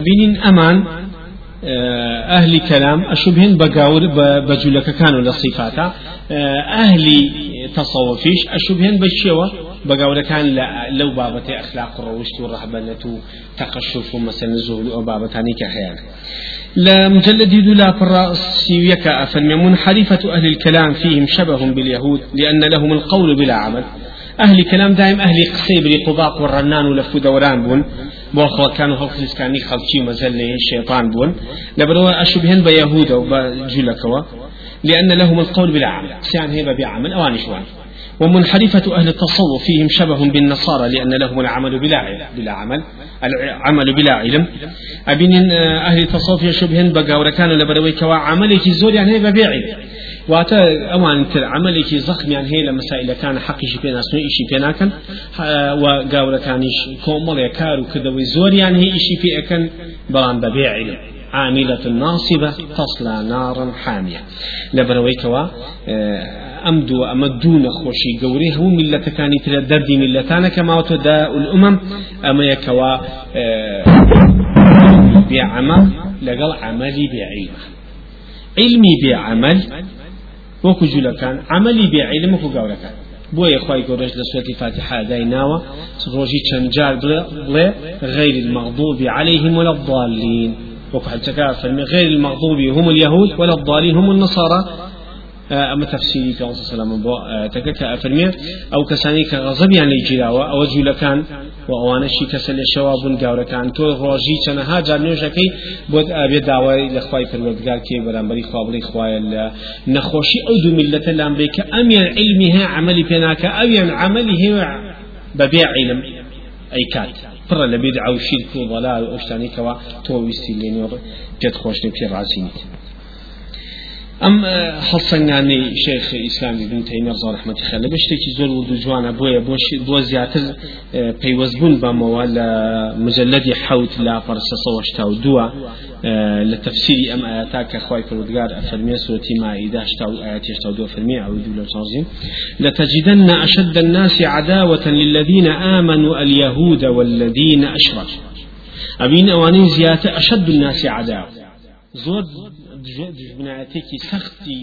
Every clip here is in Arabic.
بين أمان أهل كلام أشبهن بقاور بجولك كانوا لصفاتا أهل تصوفيش أشبهن بالشوى بقاور كان لو بابة أخلاق الروشت والرهبنة تقشف مثلا الزهل أو بابتاني كحيان لا مجلد لا فرأس يكا أفلم منحرفة أهل الكلام فيهم شبه باليهود لأن لهم القول بلا عمل. أهل كلام دائم أهل قصي بري قباق والرنان ولفو دوران بون بو كانوا هل كاني خلقي مزل الشيطان بون لبرو أشبهن بيهود وبجلكوا لأن لهم القول بلا عمل سيان هيبة بعمل أواني شوان. ومنحرفة أهل التصوف فيهم شبه بالنصارى لأن لهم العمل بلا علم. بلا عمل. العمل بلا علم. أبين أهل التصوف يشبهن كانوا لبروي كوا عملك زور يعني هي ببيعي واتا اوان تر يعني لمسائل كان حق شي بينا سنو شي بينا كان وقاورة كانش كومل يكارو كذا وزور يعني هي شي في أكن بلان ببيعي عاملة ناصبة تصلى نارا حامية. لبروي كوا ئەم دووە ئەمە دوو نەخۆشی گەورەی هەموو میلەتەکانی ترە دەردی میلەتانە کەماوەتە دا الأمم ئەمە یەکەوە بێعەمە لەگەڵ عملی بێعیلمە. علمی بێعەمەل وەکو جوولەکان عملی بێعیلم وەکو گەورەکان. بۆیە خی گەورەش لە سوەتی دای ناوە ڕۆژی چەند جار بڵێ غير المغضوب عليهم ولا الضالين وكحل فرمي غير المغضوب هم اليهود ولا الضالين هم النصارى. أما تفسيري في الله سلام بو تكك أفرمي أو كساني كغضب يعني جراوة أو جول كان وأوانا شي كسل الشواب قاورة كان تو روجي كان ها جار نوجكي بود أبي دعوة لخواي فرودگار كي برانبري خوابري خواي نخوشي أو دو ملة الأمريكا أم ين علمها عملي بيناك أو ين عمله ببيع علم. أي كات فر لبيدع أو شرك وضلال وأشتاني كوا تو ويستيلين جد خوشني في راسينيت ئەم هەڵسەنگانی شێخ ئیسلامی بن تەیمە زۆر رحمەتی خەلە بە شتێکی زۆر و جوانە بۆیە بۆ زیاتر پەیوەستبوون بەمەوە لە مجلدی حوت لا پرسەسەوەشتا و دووە لە تفسیری ئەم ئاياتا کە خی پرودگار ئەفەرمێ سوەتی مائیدا هشتا و و دو فەرمی ئەو دوو لە تازیم لتجدن أشد الناس عداوة للذين آمنوا اليهود والذين أشركوا. أبين أوانين زيادة أشد الناس عداوة. زۆر دژبنایەتێکی سەختی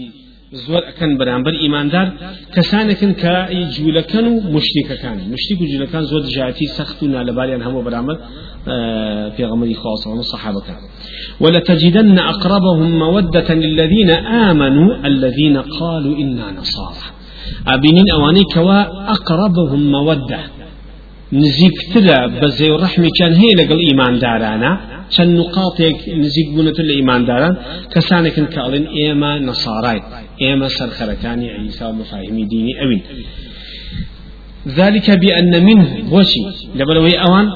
زۆر ئەەکەن بەرامبەر ئیماندار کەسانێکن کە جوولەکەن و مشتێکەکان مشتی و جوولەکان زۆر دژاتی سەخت و نالەباریان هەموو بەرامبەر في خاصة صحابة ولتجدن أقربهم مودة للذين آمنوا الذين قالوا إنا نصارى. أبينين أواني كوا أقربهم مودة. نزيكتلا بزي الرحمة كان هي لقل إيمان دارانا. چەند نقاطێک نزیک بوونەتە لە ئیمانداران کەسانێکن کاڵێن ئێمە نەساڕای ئێمە سەرخەرەکانی عیسا و مفاهمی دینی ئەوین. ذلك بأن منه بوشي لبلوي أوان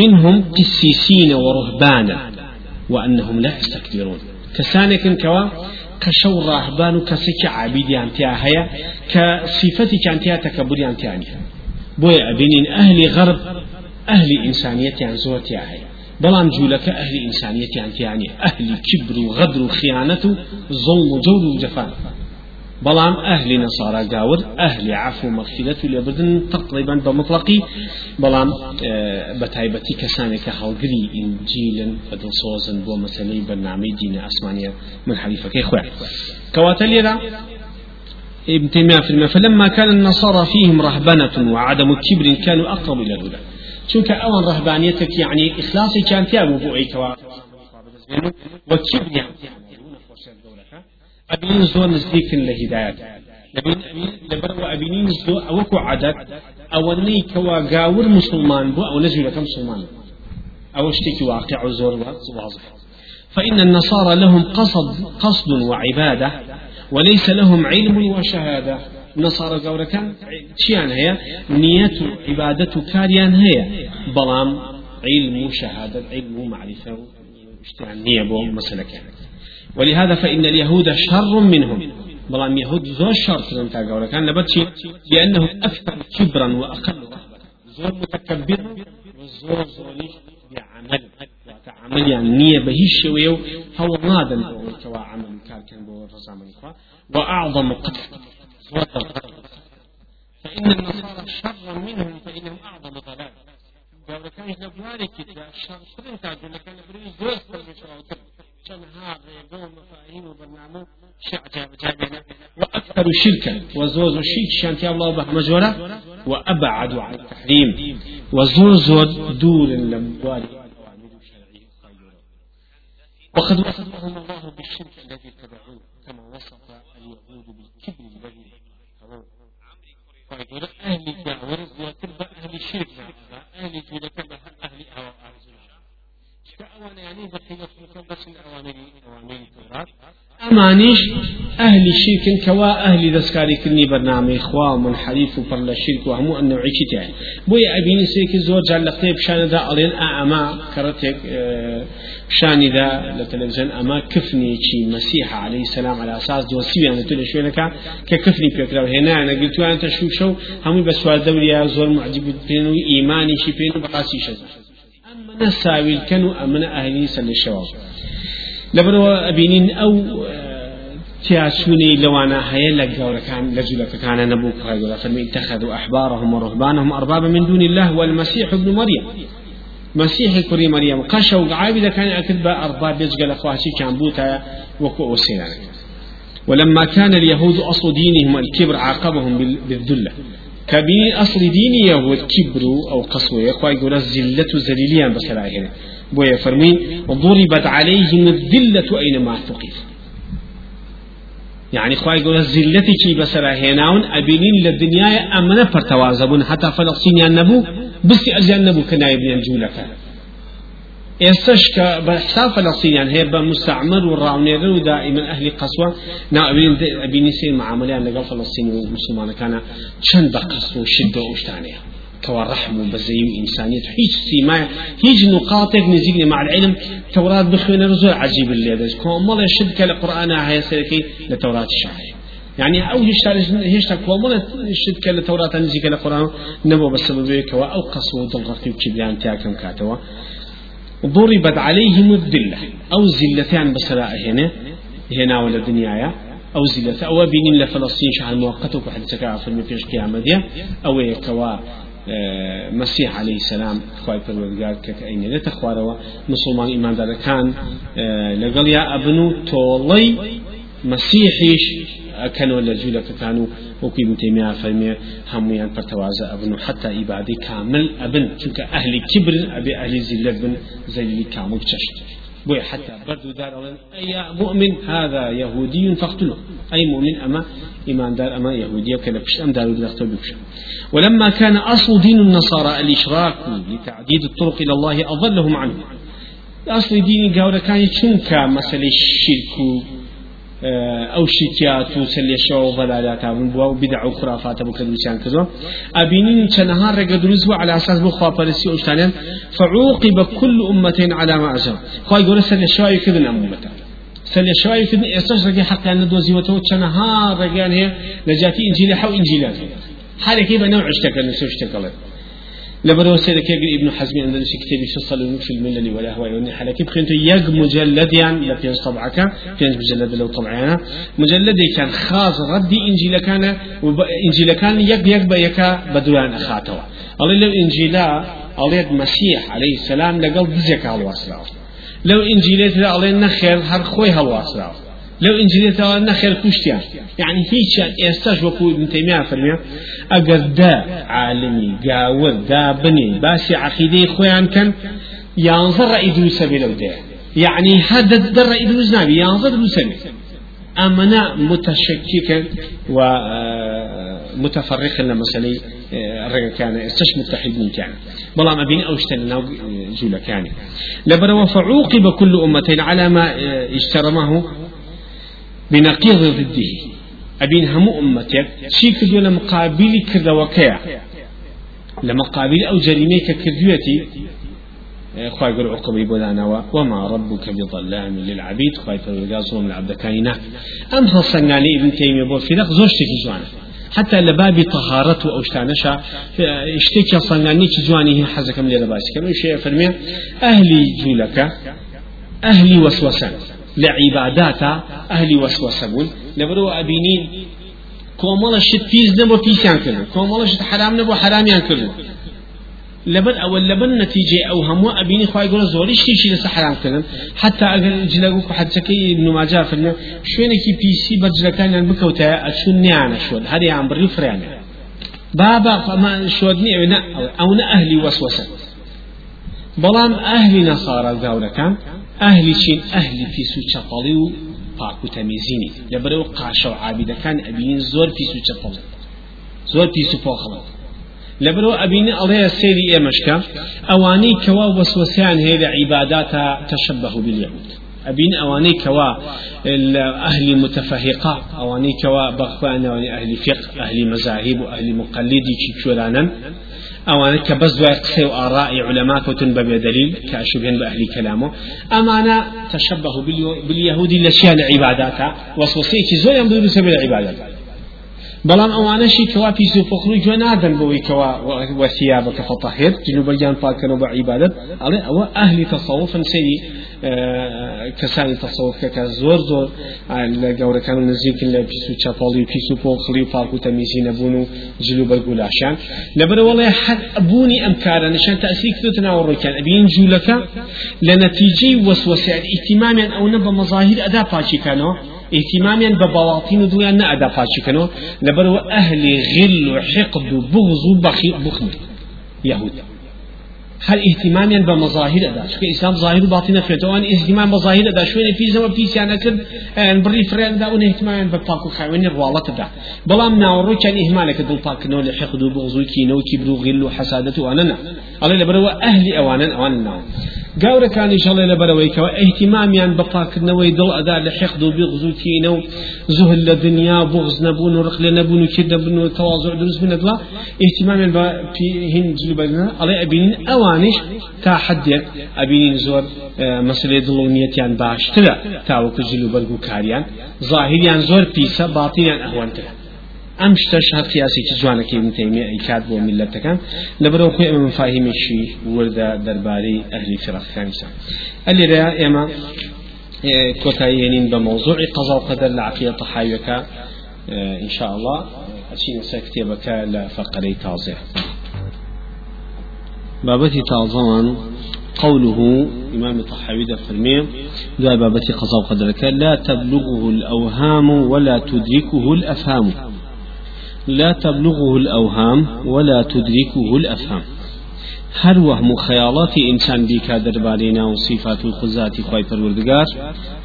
منهم قسيسين ورهبانا وأنهم لا يستكبرون. كسانك كوا كشو راهبان كسك عبيديان تيا هيا كصفتي كان تيا تكبريان تياني بوي أبنين أهل غرب أهل إنسانية عن زوتي هيا بلان جولك أهل إنسانية يعني, يعني أهل كبر وغدر وخيانة ظلم وجور وجفان بلان أهل نصارى قاور أهل عفو مغفرة لبردن تقريبا بمطلقي بلان بتايبتي كسانك هالقري إنجيلا بدل صوزا بو مثلي برنامج دين أسمانية من حليفة كيخوة كواتليرا ابن تيمية في فلما كان النصارى فيهم رهبنة وعدم كبر كانوا أقرب إلى الهدى. چونکە ئەوان ڕهبانیتك يعني إخلاصي كان تیا بوو بۆ ئەیکەوە وەچبنیان ئەبین زۆر نزدیکن لە هیدایەت. لەبەرەوە ئەبینین زۆر ئەوەکو عادەت ئەوەنەی کەوا گاور مسلمان بوو ئەو نەجوورەکە مسلمان ئەوە شتێکی واقع زۆر واضح. فإن النصارى لهم قصد قصد وعبادة وليس لهم علم وشهادة نصارى قورة كان شيان هي نية عبادة كاريان هي بلام علم شهادة علم معرفة اشتعال نية بو مسألة كان ولهذا فإن اليهود شر منهم. بلام يهود ذو شر لم تقول كان لبتشي لأنهم أكثر كبرا وأقل زور متكبر وزور زولي بعمل عمل يعني نية بهيش شويو هو نادم كوا عمل كان بو رزامن وأعظم قتل فإن النصارى شر منهم فإنهم أعظم ضلال. گەورەکانش لە بوارێکی ترا شەڕترن تا جوولەکان لە بروی زۆر پەرمێشراوتر چەندها ڕێگە و مەفاهیم و بەرنامە شعجابجابێنە وأكثر شركا. وزوز الشرك شانتي الله بحمجورة وأبعد عن التحريم. وزوز دور لم وقد وصفهم الله بالشرك الذي اتبعوه كما وصف اليهود بالكبر الذي اتبعوه. فيقول أهل الدعوة وتربى أهل الشرك أهل جودة أهل أهواء كأوان يعني أمانيش أهل الشرك كوا أهل ذسكاري كني برنامج خوا منحرف وبرل الشرك وهمو أنه عيشي تاعي بوي أبيني سيك زور جعل لقيب شان ذا ألين أعما كرتك شان ذا لتلفزيون أما كفني شي مسيح عليه السلام على أساس دوسيبي أنا تقول شو لك ككفني بيكرا هنا أنا قلت أنت شو شو هم بس دوري زور معجب بينو إيماني شي بينو بقاسي شيء أما نساوي كانوا أمنا أهلي سل الشباب لبرو أبينين أو تياسوني لوانا هيا لقاورا كان لجولك كان نبوك هاي فلما اتخذوا أحبارهم ورهبانهم أربابا من دون الله والمسيح ابن مريم. مسيح كري مريم قشوا عابد كان أكتب أرباب يجقل أخواتي كان بوتا وكو ولما كان اليهود أصل دينهم الكبر عاقبهم بالذلة. كبير أصل دين يهود كبر أو قسوة يقوى يقول الزلة بسرعة هنا بويا فرمي ضربت عليهم الذلة أينما ثقفوا يعني خواهي يقول الزلتي كي بسرا هناون أبينين للدنيا أمنا فرتوازبون. حتى فلسطين نبو بس أجل نبو كنايب ينجولك ئێستش کە بە حساب فلسطینیان هەیە بە مستعمر و ڕاونێرە و دائما ئەهلی قسوە ناوین ئەبینی سێ معاملیان لەگەڵ فلسطین و مسلمانەکانە چەند بە قسم و شدە و شتانەیە. كوا رحم وبزي وإنسانية هيج سيما هيج نقاطك نزيقني مع العلم توراة بخوين رزول عجيب اللي هذا كومل شد كالقرآن هاي سلكي لتوراة الشاعر يعني أو هشتا هشتا كومل شد كالتوراة نزيق القرآن نبو بسبب كوا أو قصو ضغطي وكبيان تاكم كاتوا ضربت عليهم الذلة. أو زلتان بسراء هنا. هنا ولا دنيايا. أو زلة أو بين لفلسطين شهر مؤقت. وحد سكا في المفيش قيامة أو كوا مسيح عليه السلام. خواهي پروردگار كك أين لا تخواروا مسلمان إيمان دار كان لقل يا أبنو تولي مسيحيش كانوا لجولة كانوا وكي متيمية فرمي هميان فرتوازا أبنو. حتى إبادي كامل أبن چونك أهل كبر أبي أهل زلة بن زي كامل تشت بوي حتى بردو دار أي مؤمن هذا يهودي فاقتله أي مؤمن أما إيمان دار أما يهودية وكذا بش أم دلختو بكش ولما كان أصل دين النصارى الإشراك لتعديد الطرق إلى الله أضلهم عنه. أصل دين قاورة كان چونك مسألة الشرك أو شتيات وسلي شو ضلالات من بوا وبدع وخرافات أبو كدوسيان كذا أبينين شنهار رجدروز على أساس بخوا فارسي وشتانين فعوقب كل أمة على ما يقول سلي شو يكذن أمته سلي شو يكذن إستش رجع حتى أن دوزي وتو شنهار رجعان هي لجاتي إنجيل حو إنجيلات حالة كيف نوع اشتكل نسو اشتكل لبرو سيدك ابن حزم شي كتابي فصل في الملل ولا هو يعني حالة كيف كنت يق مجلد يعني لبينش طبعك بينش مجلد لو طبعنا مجلد كان خاص ردي إنجيل كان إنجيل كان يق يق بيكا بدوان أخاتوا الله لو إنجيلا الله مسيح عليه السلام لقل دزيك على الوصلاة لو إنجيلات الله نخير هر خوي هالوصلاة لو إنجيل توا نخير كشتيان يعني هيك استاج وكو ابن تيمية فرمي أجر دا عالمي قاور دا بني باسي عقيدة خويان كان ينظر دروس بلو ده يعني هذا در دروس نبي ينظر دروس أمنا متشككا و متفرقا لمسألة الرجل كان استش متحدين كان بلا ما بين أوشتنا جولة كان لبروا فعوقب كل أمتين على ما اجترمه بنقيض ضده. أبين هم أمتك شي كردو لمقابل كردوكيا. لمقابل أو جريمة كردويتي خواهي يقول عقبي بودانا وما ربك بظلام للعبيد. خواهي فرقاز من العبد كائنا أم حصناني ابن تيمية بو في نقض زوجتك جوانا. حتى لباب طهارته أو اشتانشا اشتكي صناني جواني حزك من لباسك كما شيء فرمي. أهلي جولك. أهلي وسوسان لعبادات أهل وسوسة بون. لبرو أبينين كومالا شت فيز نبو فيسيان كردو كومالا شت حرام نبو حراميان كردو لبن أو لبن نتيجة أو هم أبيني خواي يقول زوري شيء شيء لسه حرام كذا حتى أجل جلقوك حتى كي ابن ماجه فرنا شو كي بي سي بجل كان يعني بكوتا أشون نيانا شو هذه عم بري فريانا بابا فما شودني أو أهلي وسوسة. بلام أهل نصارى قاولا كان أهل شين أهل في سوچة طليو باكو تميزيني. لبرو قاشو عابدة كان أبين زور في سوچة طليو زور في سوچة طليو لبرو أبين الله سيري إمشكا أواني كوا وسوسان هي عبادات تشبه باليهود. أبين أواني كوا أهل متفهقة أواني كوا بخوان أواني أهل فقه أهل مذاهب وأهل مقلدي كيشورانا أواني كبز ويقصي آراء علماء كتن بدليل كأشبهن بأهل كلامه. أمانا تشبه باليهود لشيان عباداتا. وسوسيتي زويا بدون سبيل العبادات بەڵام ئەوانەشی کەوا پیس و فخر و گوێ نادەن بەوەی کەوا وەسیابەکە فەتەحێت جنوبەیان پاکەنەوە بە عیبادت ئەڵێ ئەوە ئەهلی تەسەوفن سەری کەسانی تەسەوفکە کە زۆر زۆر لە گەورەکان و نزیکن لە پیس و چاپەڵی و پیس و پۆخڵی و پاک و تەمیزی نەبوون و جلو بەرگولاشان لەبەرەوەڵێ حەد ئەبوونی ئەم کارە نشان تەسیری کردوتە ناوە ڕۆکیان ئەبین جوولەکە لە نەتیجەی وەسوەسیان ئیتیمامیان ئەو نە بە مەظاهر ئەدا پاچیکانەوە. اهتماميا ببواطين دويا نأدا فاشكنو لبرو أهل غل وحقد وبغض وبخل يهود هل اهتماميا بمظاهر أدا شو إسلام ظاهر وباطن فريتو وان اهتمام بظاهر أدا شو في زمان في سيانا كد بري فرين دا وان اهتماميا بباكو خاوين الروالة دا بلام ناورو كان إهمالك دل باكنو لحقد وبغض وكينو كبرو غل وحسادة واننا الله لبرو أهل أوانا گەورەکانی شەڵێ لەبەرەوەی کەەوە ئەیتیمامیان بەپاکردنەوەی دڵ ئەدا لە حەق و بغزوتینە و زوهل لە دنیا بغز نەبوون و ڕخ لە نەبوون و کرد دەبن و تەوازۆ دروست بنەدڵە ئیتیمامیان بە هین جلوبەرە ئەڵێ ئەبینین ئەوانش تا حدێک ئەبینین زۆر مەسلێ دڵ و نیەتیان باشترە تاوەکو جلوبەرگ و کاریان. ظاهریان زۆر پیسە باتیان ئەوانترە ئەم شتەش هەر قیاسێکی جوانەکەی من تەیمێ ئەیکات بۆ میلەتەکان. لەبەرەوە خۆی ئەمە مفاهیمێکی وردە دەربارەی ئەهلی فراخەکانیسان ئەلێرە ئێمە کۆتاییێنین بە مۆزوعی قەزا و قەدەر لە عقیدە تەحاویەکە إن شاء الله أشين سكتبك لا فقري تازع بابتي تازمان قوله إمام الطحاوي فرمي ذا بابتي قضاء قدرك لا تبلغه الأوهام ولا تدركه الأفهام. لا تبلغه الأوهام ولا تدركه الأفهام. هر وهم خيالات إنسان بيكا دربارينا وصفات الخزات خوي پروردگار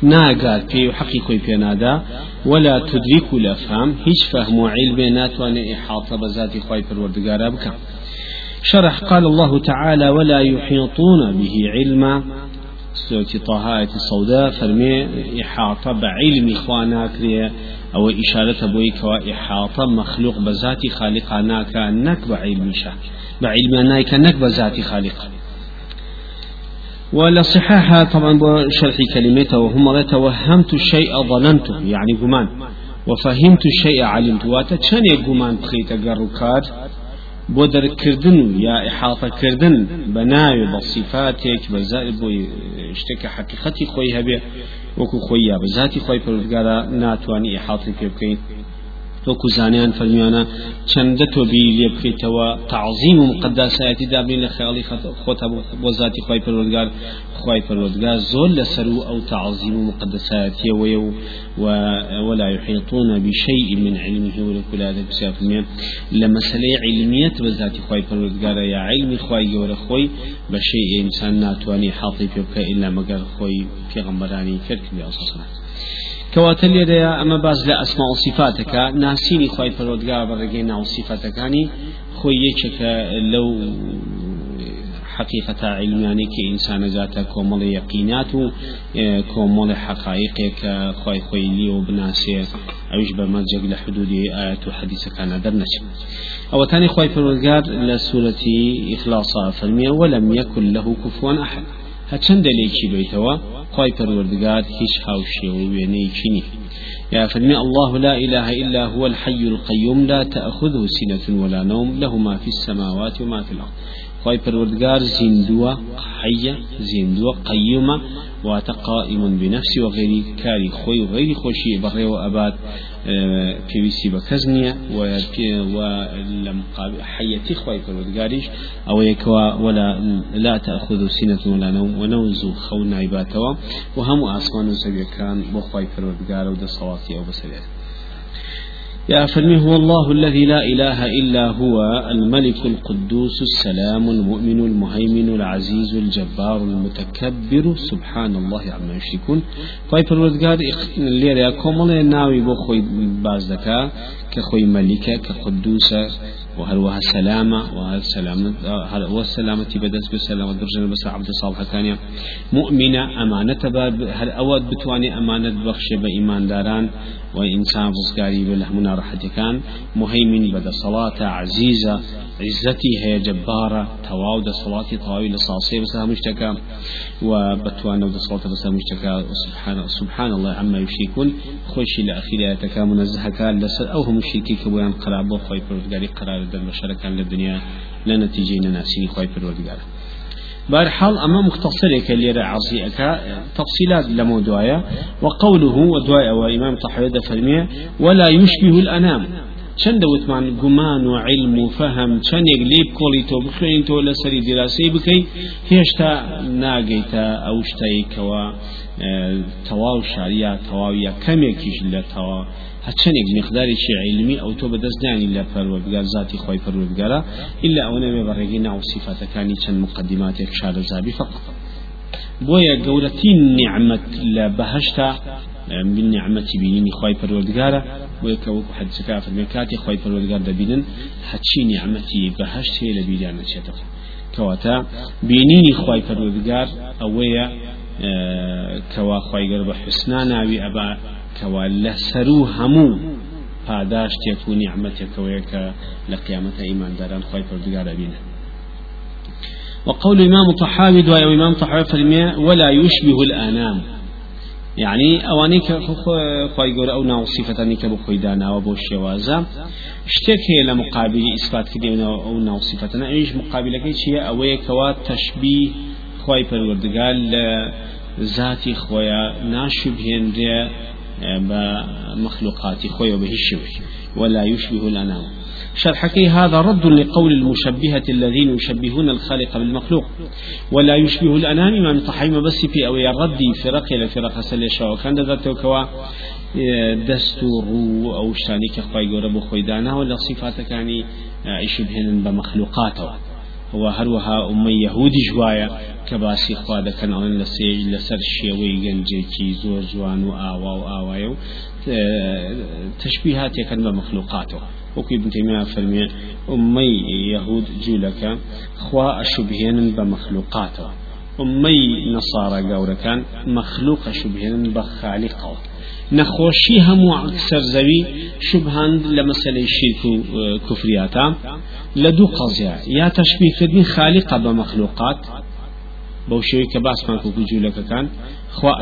ناقار في حقي خوي بينادا ولا تدرك الأفهام هيش فهم وعلم ناتوان إحاطة بذات خوي پروردگار أبكا شرح قال الله تعالى ولا يحيطون به علما سورة طه السوداء فرمي إحاطة بعلم إخوانا كريه أو إشارة بوي كوا إحاطة مخلوق بذات خالق ناك نك بعلم ناك نك بذات خالق. ولا صحاحة طبعا بشرح كلمته وهم توهمت الشيء ظننته يعني قمان وفهمت الشيء علمت. واتشاني قمان تخيت قرقات بۆ دەرکردن یا ئحاڵتەکردن بە ناوێ بە صفاتێک بە بۆ شتێکە حقیقەتی خۆی هەبێ وەکو خۆی یا بە ذاتی خۆی پرودگارە ناتوانانی ئحاڵی پێ بکەین. وەکو زانیان فەرمیانە چەندە تۆ بی لێ بکەیتەوە تعظیم و مقدسایەتی دابین لە خیاڵی خۆتە بۆ ذاتی خۆی پەروەردگار خۆی پەروەردگار زۆر لەسەر و ئەو تعظیم و ولا يحيطون بشيء من علمه ولكل هذا بسياف من لمسألة علمية بذات خواي پروردگار. يا علم خواي جور خوي بشيء إنسان ناتواني حاطي بيبكى إلا مقر خوي في غمراني كرك بأساسنا کەواتە لێرەیە ئەمە باز لە ئەسما و سیفاتەکە ناسینی خی پەرۆدگار بەڕێگەی ناو سیفاتەکانی خۆی یەکێکە لەو حقيقة علماني كإنسان ذات كومل يقينات كومل حقائق خوي خوي لي وبناسي أوش بمرجع لحدود آيات وحديث كان درنش أو تاني خوي فرودقار لسورة إخلاص فرمية ولم يكن له كفوا أحد هەچەند دەلێکی بيتوا خی پەروەردگار هیچ هاوشێ و وێنەیەکی نی يا فرمي الله لا إله إلا هو الحي القيوم لا تأخذه سنة ولا نوم له ما في السماوات وما في الأرض. خواهي پروردگار زندوة حية زندوة قيمة واتقائم بنفسي وغير كاري خوي وغير خوشي بغي وأباد پێویستی بە کەس نییە لە حەتی خی پەروەردگاریش ئەوە یەکەوە ولا لا تأخذ سینة ولا نوم ونوز خەو نایباتەوە و هەموو ئاسمان و زەویەکان بۆ خی پەروەردگارە و دەسەڵاتی ئەو يا فرمي هو الله الذي لا إله إلا هو الملك القدوس السلام المؤمن المهيمن العزيز الجبار المتكبر. سبحان الله عما يشركون. فاي پروردگار ليرا كومل ناوي بو خوي بازدكا كخوي ملكة كقدوسة وهروها سلامة وهذا سلامة والسلامة بدس بسلامة درجة بس عبد صالح ثانية مؤمنة أمانة باب هل أود بتواني أمانة بخش بإيمان داران وإنسان رزقاري بالهمنا راحتي كان مهيمن بدا صلاة عزيزة عزتي هي جبارة تواود صلاة طاوي لصاصي بس مشتكى وبتوانا ود صلاة بس مشتكى سبحان سبحان الله عما يشركون خوشي لأخيراتك منزهة كان لسر أو هم قرار بو خوي پروردگاري در مشاركة للدنيا لنتيجة ناسيني خوي پروردگاري بارحال أما مختصرك اللي عصيك تفصيلات لموضوعية وقوله ودعاء وإمام طحوية فرمية ولا يشبه الأنام. چەند دەوتمان گومان و علم و فەهم چەندێک لێ کۆڵی تۆ بخوێن تۆ لەسەری دیراسی بکەیت هێشتا ناگەیتە ئەو شتەیەکەوە تەواو شاریە تەواویە کەمێکیش لە تەوا هەچەندێک مقدارێکی علمی ئەو تۆ بەدەستدانی لە پەروەردگار ذاتی خۆی پەروەردگارە إلا ئەوە نەبێ بەڕێگەی ناو صفاتەکانی چەند مقدماتێک شارەزابی فقط. بۆیە گەورەترین نیعممەت لە بەهشتا من نعمەتی بینینی خی پەروەردگارە بۆیە کە وەکو حەدسەکە فەرمێ کاتی خی پەروەردگار دەبینن هەچی نیعممەتی بەهشت هەیە لە بیریان نەچێتەوە کەواتە بینینی خی پەروەردگار ئەوەیە کەوا خۆیگەر بە حسنا ناوی ئەبا کەوا لە سەر و هەموو پاداشتێک و نیعممەتێکەوەیە کە لە قیامەتە ئیمانداران خی پەردگارە بینە. وقول الإمام الطحاوي دعاء الإمام الطحاوي فرمي ولا يشبه الآنام. يعني أواني كخوي جور أو ناو صفة أنك بخوي دانا وبو الشوازة اشتك هي لمقابل إثبات كده أو ناو صفة. إيش مقابل كي شيء أوي كوا تشبيه خوي پروردگار ذاتي خويا ناشبهن بمخلوقات خويا به الشبه ولا يشبه الأنام شرحكي هذا رد لقول المشبهة الذين يشبهون الخالق بالمخلوق. ولا يشبه الأنام من طحيم بس في أو يردي فرق إلى فرق. سليشا وكان ذاته كوا دستور أو شتاني كخواي قرب خويدانا ولا صفات كاني يشبهن بمخلوقاته هو هروها أمي يهودي جوايا كباسي خوا دەکەن ئەوەن لە سێ لەسەر شێوەی گەنجێکی زۆر جوان و ئاوا و ئاوایە و مەخلوقاتەوە وەکوی ابن تيمية فرمي أمي يهود جولك خوا أشبهين بمخلوقاته أمي نصارى قورة كان مخلوق أشبهين بخالقه نخوشي هم أكثر زوي شبهان لمسألة الشرك وكفرياتا لدو قضية يا تشبيه كدني خالقة بمخلوقات بەو شێوەی کە باسمان کوکو جوولەکە کان خوا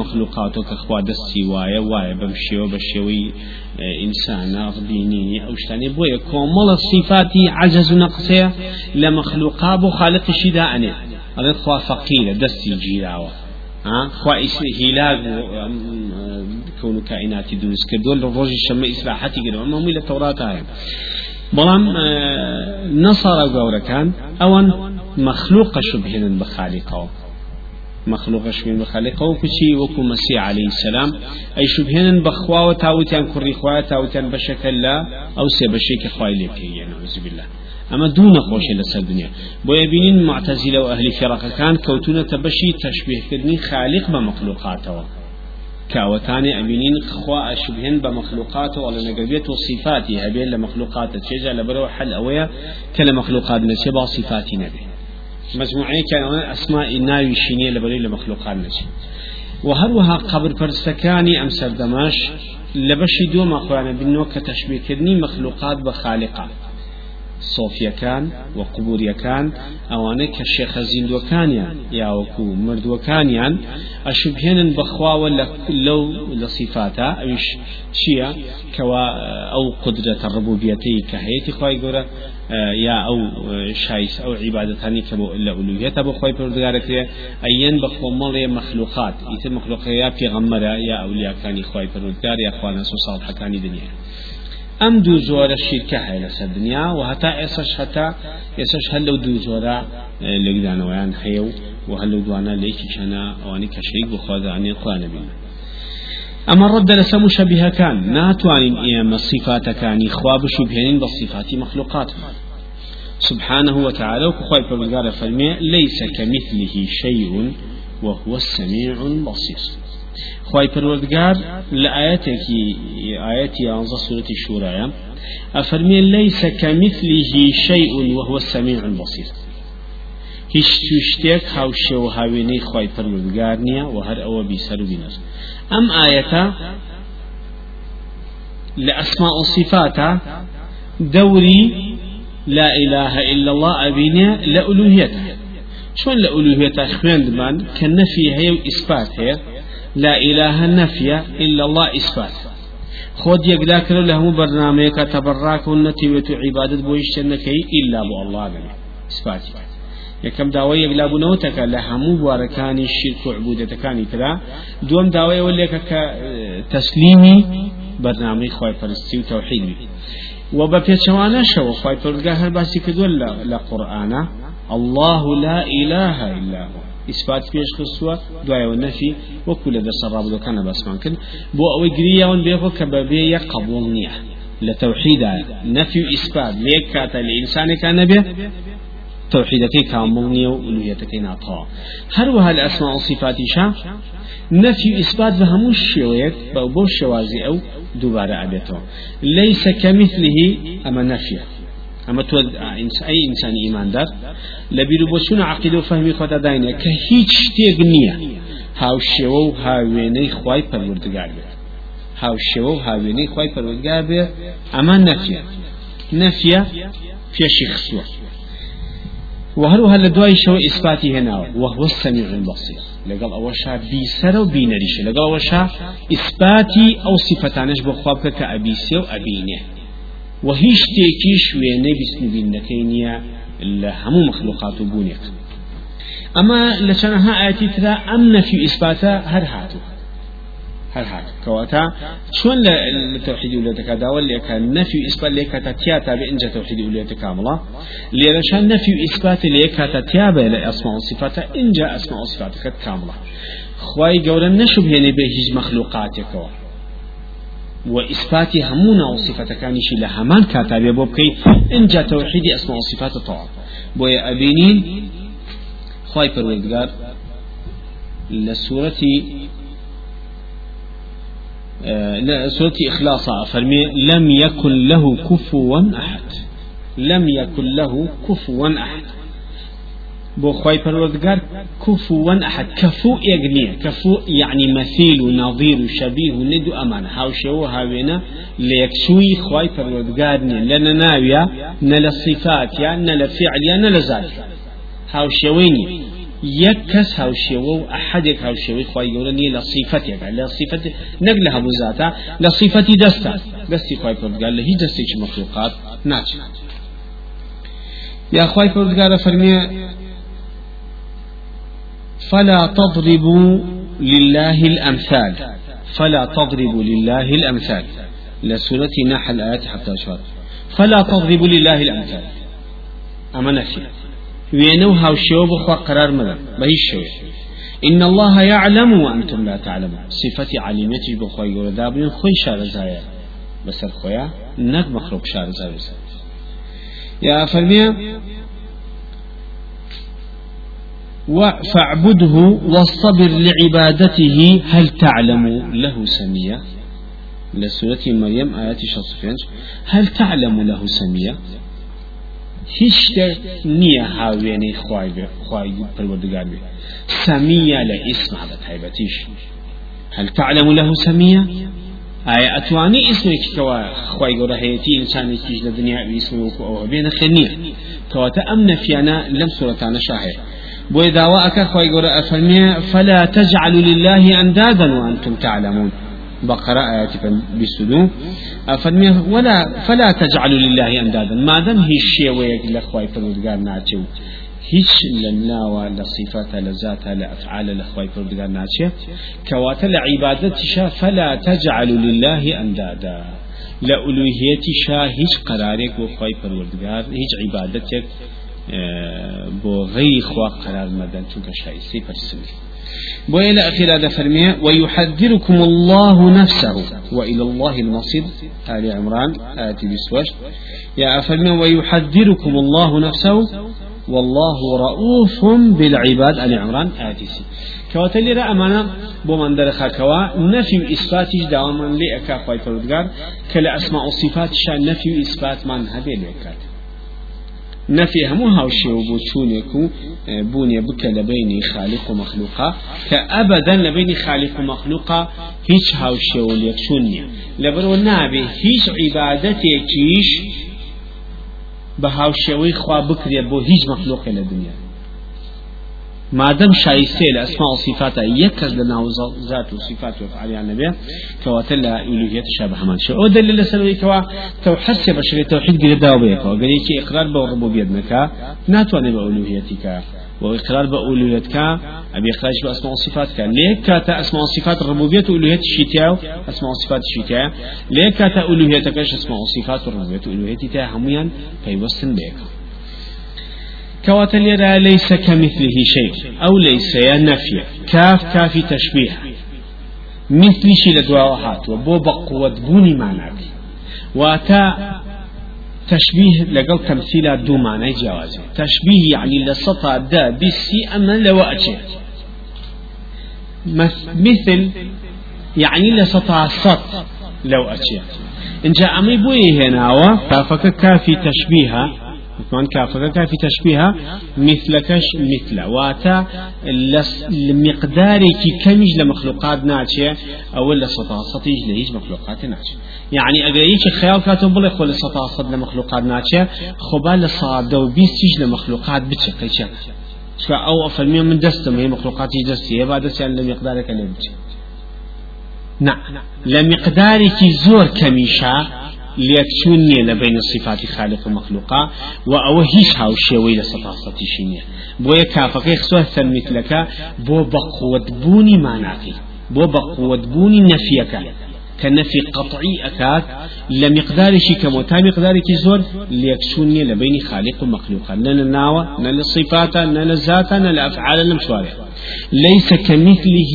مەخلوقاتەوە کە خوا وایە وایە بەم شێوە بە شێوەی ئینسانە بینینی ئەو شتانێ بۆیە. کۆمەڵە صفاتی عجز و نەقسەیە لە مەخلوقا بۆ خالقشیدا ئەنێ ئەڵێت خوا فەقیرە دەستی گیراوە خوا هیلاگ كون كائنات دروست كردو لروج الشمع إسراحتي كده أما مي للتوراة هاي بلام نصارى قورة كان أوان مخلوق شبهن بخالقه مخلوق شبهن بخالقه وكشي وكو مسيح عليه السلام أي شبهن بخوا وتاوتان كري خوا تاوتان بشكل لا أو سي خواي لك يعني نعوذ بالله. خوش لسر الدنيا بو يبينين معتزلة وأهل فرق كان كوتونة تبشي تشبيه كدني خالق بمخلوقاته كاوتاني أبينين خوا أشبهن بمخلوقاته ولا نقبيت وصفاتي هبين لمخلوقاته تشجع لبرو حل أويا كلا مخلوقات نشبه صفاتي نبي. مجموعة كان أسماء ناوي شينية لبري لمخلوقات نشي. وهروها قبر فرسكاني أم سردماش لبشي دوما قوانا بنو كتشبيه كدني مخلوقات بخالقة. سۆفیەکان و قوبوریەکان ئەوانەی کە شێخە زیندوەکانیان یاوەکو مردووەکانیان ئەشبهێنن بەخواوە لەو لە صفاتە ئەوش چییە؟ کەوا ئەو قدرەتە ڕبوبیەتی کە هەیەی خی گەورە یا ئەو شایس ئەو عیباەتانی کە لە ئولوهێتە بۆ خۆی پردگارەکرێ ئەەن بە خۆمەڵێ مەخلوقات. ئیتر مەخلوقەیە پێغەممەرە یا ئەولیاکانی خی پرودگار یا خوانە سو ساڵحەکانی دنیا. ئەم دوو زۆرە شیرکە هەیە لەسەر دنیا و هەتا ئێسش هەتا ئێسش هەر لەو دوو زۆرە لەگدانەوەیان هەیە و و هەلو دوانە لەیکی چەنە ئەوانی کە شەیک بخوازانێ خوانە بین ئەمە ڕەدە لەسە مشەبیهەکان ناتوانین ئێمە صفاتەکانی خوا بشوبهێنین بە صفاتی مەخلوقات. سبحانه وتعالى وكخوي فرمزقار فرمي ليس كمثله شيء وهو السميع البصير. خی پروردگار لە ئاەتێکی ئاەتی یانزە سوورەتی شوورایە ئەفەرمێن لەی سەکەمیتلیهی شەی وهوە سەمین بەسیست هیچ شتێک هاوشێ و هاوێنەی خی پروردگار نییە و هەر ئەوە بیسەر بینەر ئەم ئاەتە لە ئەسما ئۆسیفاتە دەوری لا إله إلا الله أبينا لألوهيته شون لألوهيته خويندمان كالنفي هي وإثبات هي لا إله نفيا إلا الله إثبات. خود يقدا كرو له برنامج كتبراك والنتيوة عبادة بويشتنكي إلا بو الله بني إثبات. یەکەم داوای یەکلابوونەوەتەکە لە هەموو بوارەکانی شرک و عبودەتەکانی ترا دوم داوایەوە لێکە کە تەسلیمی بەرنامەی خی پەرستی و تەوحیدی و بە پێچەوانەشەوە خی پرگا هەر باسی کردووە لە قورآانە الله لا إله إلا هو. خستووە دوایەوە نەفی وەکو لە دەسە ڕابدەکانە بەسمان کرد بۆ ئەوەی گریاون بێخۆ کە بەبێ یەک قبول نییە لە تەوحیدا نەفی و ئیسپات لێک کاتە لە ئینسانێکان نەبێ توحيدكي كاملني وألوهيتكي ناطها هل وها الأسماء والصفات شا نفي إثبات بهمو الشيويك بو الشوازي أو دوباره أبيته ليس كمثله أما نفيه. اما تو اي انسان ايمان دار لبيرو بوشون عقيده وفهمي خدا داينه که هیچ شتێک نییە هاو شێوە و هاوێنەی خی پەروەردگار بێت هاو شێوە و هاوێنەی خی پەروەردگار بێت ئەمە نەفیە نەفیە پێشی خسووە وهروها لدواي شو إثباتي هنا وهو السميع البصير لقال أوشا بيسر وبينريش لقال أوشا إثباتي أو صفتانش بخوابك كأبيسي وأبينه و هیچ تێکی شوێنەی بیستنبیینەکەی نییە لە هەموو مەخلوقات و بوونێک ئەمە لە چەنەها ئاەتی ترا ئەم نەفی ئیسپاتە هەر هاتوو هەر هات کەواتە چۆن لە تەوحیدی ولێتەکە داوە لێکە نەفی ئیسپات لێ کاتە تیاتا بێ ئینجا تەوحیدی ولێتە کامڵە لێرەشان نەفی ئیسپات لێ کاتە تیابێ لە ئەسما و صفاتە ئینجا ئەسما و صفاتەکەت کامڵە خوای گەورە نەشوبهێنێ بێ هیچ وإثبات همونا وصفة كانش لهمان كاتب بوبكي إن جاء توحيد أسماء وصفات طاعة بويا أبينين خواي پروردگار لسورة آه سورة إخلاص فرمي لم يكن له كفوا أحد. لم يكن له كفوا أحد. بو خواي پروردگار كفوا أحد كفو يغنية كفو يعني مثيل ونظير وشبيه وند أمان هاو شو هاوينا ليكسوي خواي پروردگار لنا ناويا نلا صفات يا نلا فعل يا نلا ذات هاو شويني يكس هاو شو أحدك هاو شو خواي يقولني لصفتي يعني لصفتي نقلها بذاتا لصفتي دستا دستي خواي پروردگار لهي دستي مخلوقات ناچ يا خواي پروردگار فرمي فلا تضربوا لله الأمثال. فلا تضربوا لله الأمثال. لسورة نحل آيات حتى أشهر. فلا تضربوا لله الأمثال. أما نفي وينو هاو بخوا قرار مدى. بهي الشو إن الله يعلم وأنتم لا تعلمون. صفة علمتي بخوا يقول دابين خوي شار زايا. بس الخويا نك مخلوق شار زايا. يا فرمية فاعبده واصطبر لعبادته. هل تعلم له سمية؟ لسورة مريم آيات شصفين هل تعلم له سمية؟ هیچ نییە هاوێنەی خوای پروەردگار بێ. سەمیە لە ئیسما بە تایبەتیش هل تعلم له سمية؟ ئایا ئەتوانی ئیسمێکیکەوە خی گەورە هەیەی ئینسانێکیش لە دنیا ئیسم وەکو ئەوە بێنە؟ خێنیە کەواتە ئەم نەفیانە لەم سوورەتانە شاهەیە. داوا ئەکە خی گەورە ئەفەرمێ فلا تجعلوا لله أندادا وأنتم تعلمون. بقرة آيات بسدو. أفرمي ولا فلا تجعلوا لله أندادا. ما دام هي الشيء ويك لأخوي فرودقار ناتشو؟ هیچ لە ناوە لە صفاتە لە زاتە لە ئەفعال لە خۆی پردگار ناچێ کەواتە لە فلا تجعل لله ئەندادا لە ئولوهێتیشا هیچ قرارێک بۆ خۆی پەروەردگار هیچ عیبادەتێک بۆ غەیری خوا قرار مەدەن چونکە شایستی بو إلى أخير هذا فرمية ويحذركم الله نفسه. وإلى الله المصير. آل عمران آتي بسوش يا فرمية ويحذركم الله نفسه. والله رؤوف بالعباد. آل عمران آتيسي كواتلي رأى أمانا بومن درخا كوا نفي وإثباتش دائما لأكا خواهي فرودگار كلا أسماء وصفات شان نفي وإثبات من هذه لأكات نفي همو هاوشي وبوچونيكو بوني بك لبيني خالق ومخلوقا كأبدا لبيني خالق ومخلوقا هيش هاوشي وليكشونيا لبرو نابي هيش عبادتي بە هاوشێوەی خوا بکرێت بۆ هیچ مەخلوقی لە دنیا مادەم شایستێ لە و صفاتە یەک کەس لە ناو ذات و صفات و فعالیان نەبێ کەواتە لە ئیلوهیەت شابه هەمان شێ. ئەو دلیل لەسەرەوەی کەوا تو حسێ بە شوێت توحید گرێداو بەیەکەوە گەرێکی ئقرار بە نەکا ناتوانێت بە ئولوهیەتی کە وإقرار بأولويتك أبي إخراج بأسماء وصفات كان ليك كاتا أسماء وصفات الربوبية وأولوية الشتاء أسماء وصفات الشتاء ليك كاتا أولويتك أسماء وصفات الربوبية وأولوية تاع هميا فيوسن بيك كواتل ليس كمثله شيء أو ليس يا نفي كاف كافي تشبيه. مثل شيء لدواء وبو بقوة بوني معناك. واتا تشبيه لقل تمثيل دو معنى جواز تشبيه يعني لسطا دا بسي أما لو أتي مثل يعني لسطا سط لو أتي إن جاء أمي بوي هنا ففك كافي تشبيها. كمان كافة كافي تشبيهها مثلكش مثل واتا لمقدارك كمج لمخلوقات ناتشة أو لسطا سطيج لهيج مخلوقات ناتشة يعني أجر يك خيال كاتب بلا خل سطا صد لمخلوقات ناتشة خبال صاد دو بيستيج لمخلوقات بتشقيشة أو أفلمي من دستم هي مخلوقات هي بعد سيان لمقدارك اللي بتشي نعم لمقدارك زور كميشا ليكشون لبين الصفات خالق ومخلوقا وأو هيش هاو شوي لسطاستي شينية بويا كافك يخسوه مثلك بو بقوة بوني معناقي بو بقوة بوني نفيك كنفي قطعي أكاد لمقدار شي كموتا مقدار زور ليكشوني لبين خالق ومخلوق لنا الناوى لنا الصفات لنا الذات لنا الأفعال لنا مشوارع ليس كمثله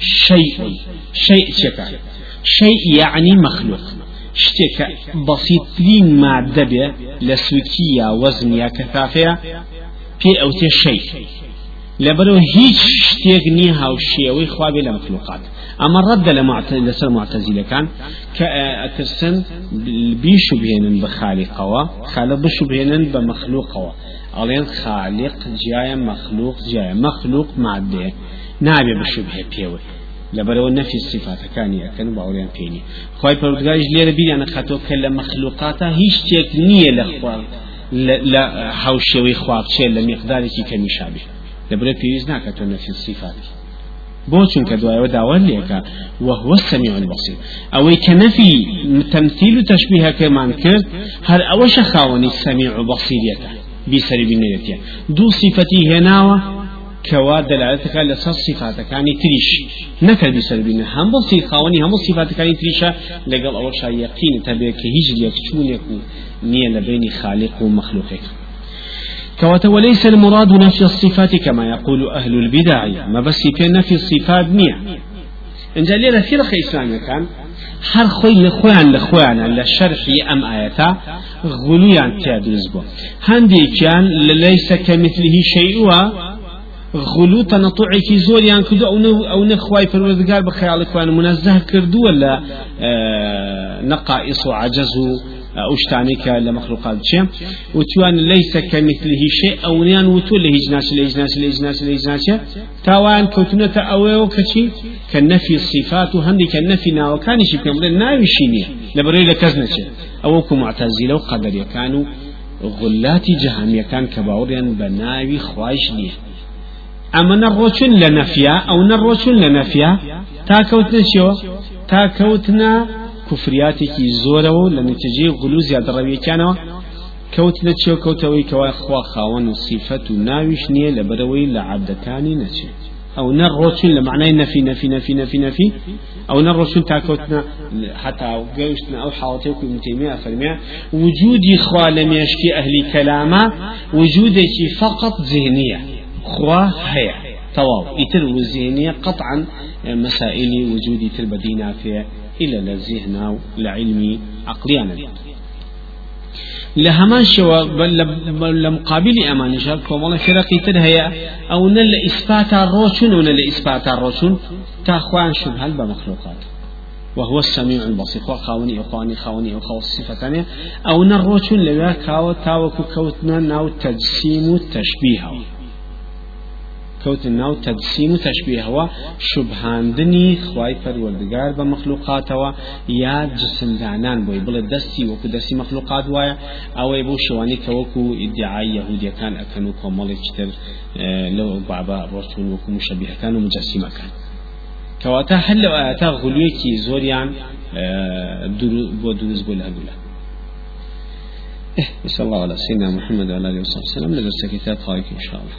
شيء شيء شكا شيء يعني مخلوق. شتێکە بەسیترین مادە بێ لە سوکی یا وەزن یا کەتافەیە پێ ئەو تێ شەی. لەبەرەوە هیچ شتێک نییە هاوشێەوەی خوابێ لە مخلوقات ئەمە ڕەدە لە لەسەر معتەزیلەکان کە ئەترسن بیشوبهێنن بە خالیقەوە خالە بشوبهێنن بە مەخلوقەوە. ئەڵێن خالق جیایە مەخلوق جیایە. مەخلوق مادێ نابێ بشوبهێ پێوە. لبرو نفي الصفات كان يكن باوريان فيني خوي پروردگارش ليره بيان خطو كل مخلوقاتا هيش تيك نية لخوا لا حوشوي خواب شيء لمقدارك كم شابه. لبرو بيوز ناكتو نفي الصفات. بۆ چونکە دوایەوە داوای لێکە وهو السميع البصير. ئەوەی کە نەفی تەمثیل و تەشبیهەکەمان کرد هەر ئەوەشە خاوەنی سەمیع و بەصیریەتە بیسەری بینێتە دوو صفەتی هێناوە كوا دلالتك لسر صفات كاني تريش. نكر بسربين هم بصي خاوني هم صفات كاني تريشا لقل أول شيء يقين تبيك هجر يكتون يكون نية لبين خالق ومخلوقك كوات وليس المراد نفي الصفات كما يقول أهل البدع. ما بس في نفي الصفات نية. إن جالي في رخي إسلامي كان هر خوي لخوان لخوان على الشرح أم آياتا غليان تادرز بو هندي كان ليس كمثله شيء غلو تنطعك زور يعني كدو أو نو أو نخواي پروردگار بخيالك وان منزه كردو ولا آه نقائص وعجز أشتانك لمخلوقات شيء وتوان ليس كمثله شيء أو نيان وتو لهجناش لهجناش لهجناش لهجناش تاوان كوتنة أويو كشي كالنفي الصفات وهندي كالنفي ناو كان يشي بكم ناوي شينية لبري لكزنة أوكو معتزلة وقدر كانوا غلات جهنم كان كباوريا بناوي خواش نيه أما نروشن لنفيا أو نروشن لنفيا تاكوتنا شو؟ تاكوتنا كفرياتك زورو لنتجي غلو زيادة ربي كانوا كوتنا شو؟ كوتوي كوا خوا خاون صفة ناويش نية لبروي لعبدكاني نشي. أو نروشن لمعنى نفي نفي نفي نفي نفي. أو نروشن تاكوتنا حتى جوشنا أو حاوتيكم ابن تيمية فرمية وجودي خوا لم يشكي أهل كلامة وجودك فقط ذهنية. خوا هي تواو. يتر وزينية قطعا مسائل وجود تربدينا في إلى الذهن لعلمي عقليانا لهمان شوا بل لمقابل أمان. شاب كومالا فرقي ترهيا أو نل إثبات الروشن ونل إثبات الروشن. تاخوان شبهة بمخلوقات وهو السميع البصير. وخاوني أخواني خاوني أخوة الصفة أو نروشن لذا كاو تاوكو كوتنا ناو تجسيم التشبيه كوت ناو تجسيم تشبيه هو شبهاندني خواي پروردگار بمخلوقات هو يا جسم دانان بوي بل دستي وكو دستي مخلوقات وايا أو يبو شواني كوكو ادعاء يهودية كان اكنو كومالي آه لو بابا رسول وكو مشبه كان ومجسمة كان كواتا هل لو آياتا غلويكي زوريان آه درو بو دروز بو لهدولا إيه، صلى الله على سيدنا محمد وعلى آله وصحبه وسلم لدرس كتاب خايك ان شاء الله